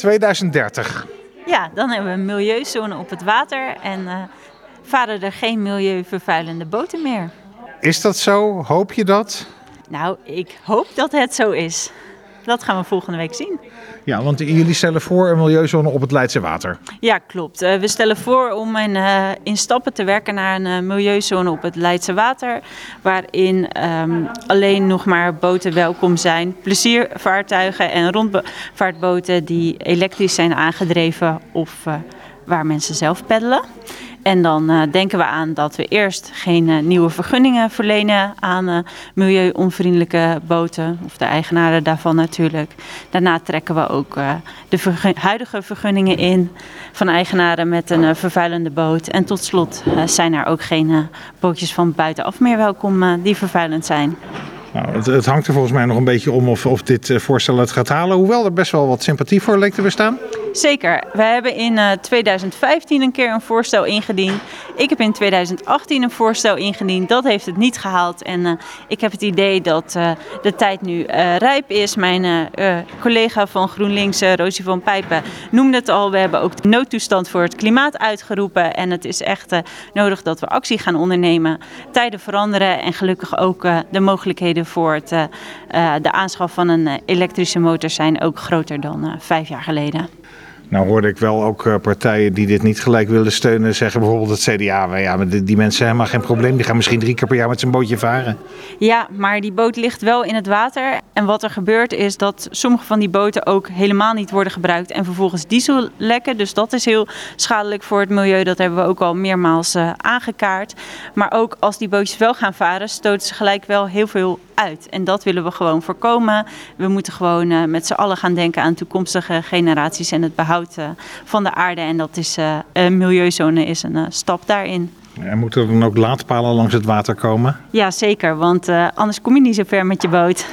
2030. Ja, dan hebben we een milieuzone op het water en uh, varen er geen milieuvervuilende boten meer. Is dat zo? Hoop je dat? Nou, ik hoop dat het zo is. Dat gaan we volgende week zien. Ja, want jullie stellen voor een milieuzone op het Leidse Water. Ja, klopt. Uh, we stellen voor om in, uh, in stappen te werken naar een uh, milieuzone op het Leidse Water. Waarin um, alleen nog maar boten welkom zijn. Pleziervaartuigen en rondvaartboten die elektrisch zijn aangedreven of waar mensen zelf peddelen. En dan uh, denken we aan dat we eerst geen uh, nieuwe vergunningen verlenen aan uh, milieuonvriendelijke boten, of de eigenaren daarvan natuurlijk. Daarna trekken we ook de huidige vergunningen in van eigenaren met een vervuilende boot. En tot slot zijn er ook geen bootjes van buitenaf meer welkom die vervuilend zijn. Nou, het, het, hangt er volgens mij nog een beetje om of, of dit voorstel het gaat halen. Hoewel er best wel wat sympathie voor leek te bestaan. Zeker. We hebben in uh, 2015 een keer een voorstel ingediend. Ik heb in 2018 een voorstel ingediend. Dat heeft het niet gehaald. En uh, ik heb het idee dat uh, de tijd nu rijp is. Mijn collega van GroenLinks, Rosie van Pijpen, noemde het al. We hebben ook de noodtoestand voor het klimaat uitgeroepen. En het is echt nodig dat we actie gaan ondernemen. Tijden veranderen en gelukkig ook de mogelijkheden voor het, de aanschaf van een elektrische motor zijn ook groter dan vijf jaar geleden. Nou hoorde ik wel ook uh, partijen die dit niet gelijk willen steunen zeggen bijvoorbeeld het CDA. Maar ja, die, die mensen hebben helemaal geen probleem. Die gaan misschien drie keer per jaar met zijn bootje varen. Ja, maar die boot ligt wel in het water. En wat er gebeurt is dat sommige van die boten ook helemaal niet worden gebruikt. En vervolgens diesel lekken. Dus dat is heel schadelijk voor het milieu. Dat hebben we ook al meermaals uh, aangekaart. Maar ook als die bootjes wel gaan varen stoten ze gelijk wel heel veel uit. En dat willen we gewoon voorkomen. We moeten gewoon uh, met z'n allen gaan denken aan toekomstige generaties en het behoud uh, van de aarde. En dat is uh, een milieuzone is een stap daarin. En moeten er dan ook laadpalen langs het water komen? Ja, zeker. Want anders kom je niet zo ver met je boot.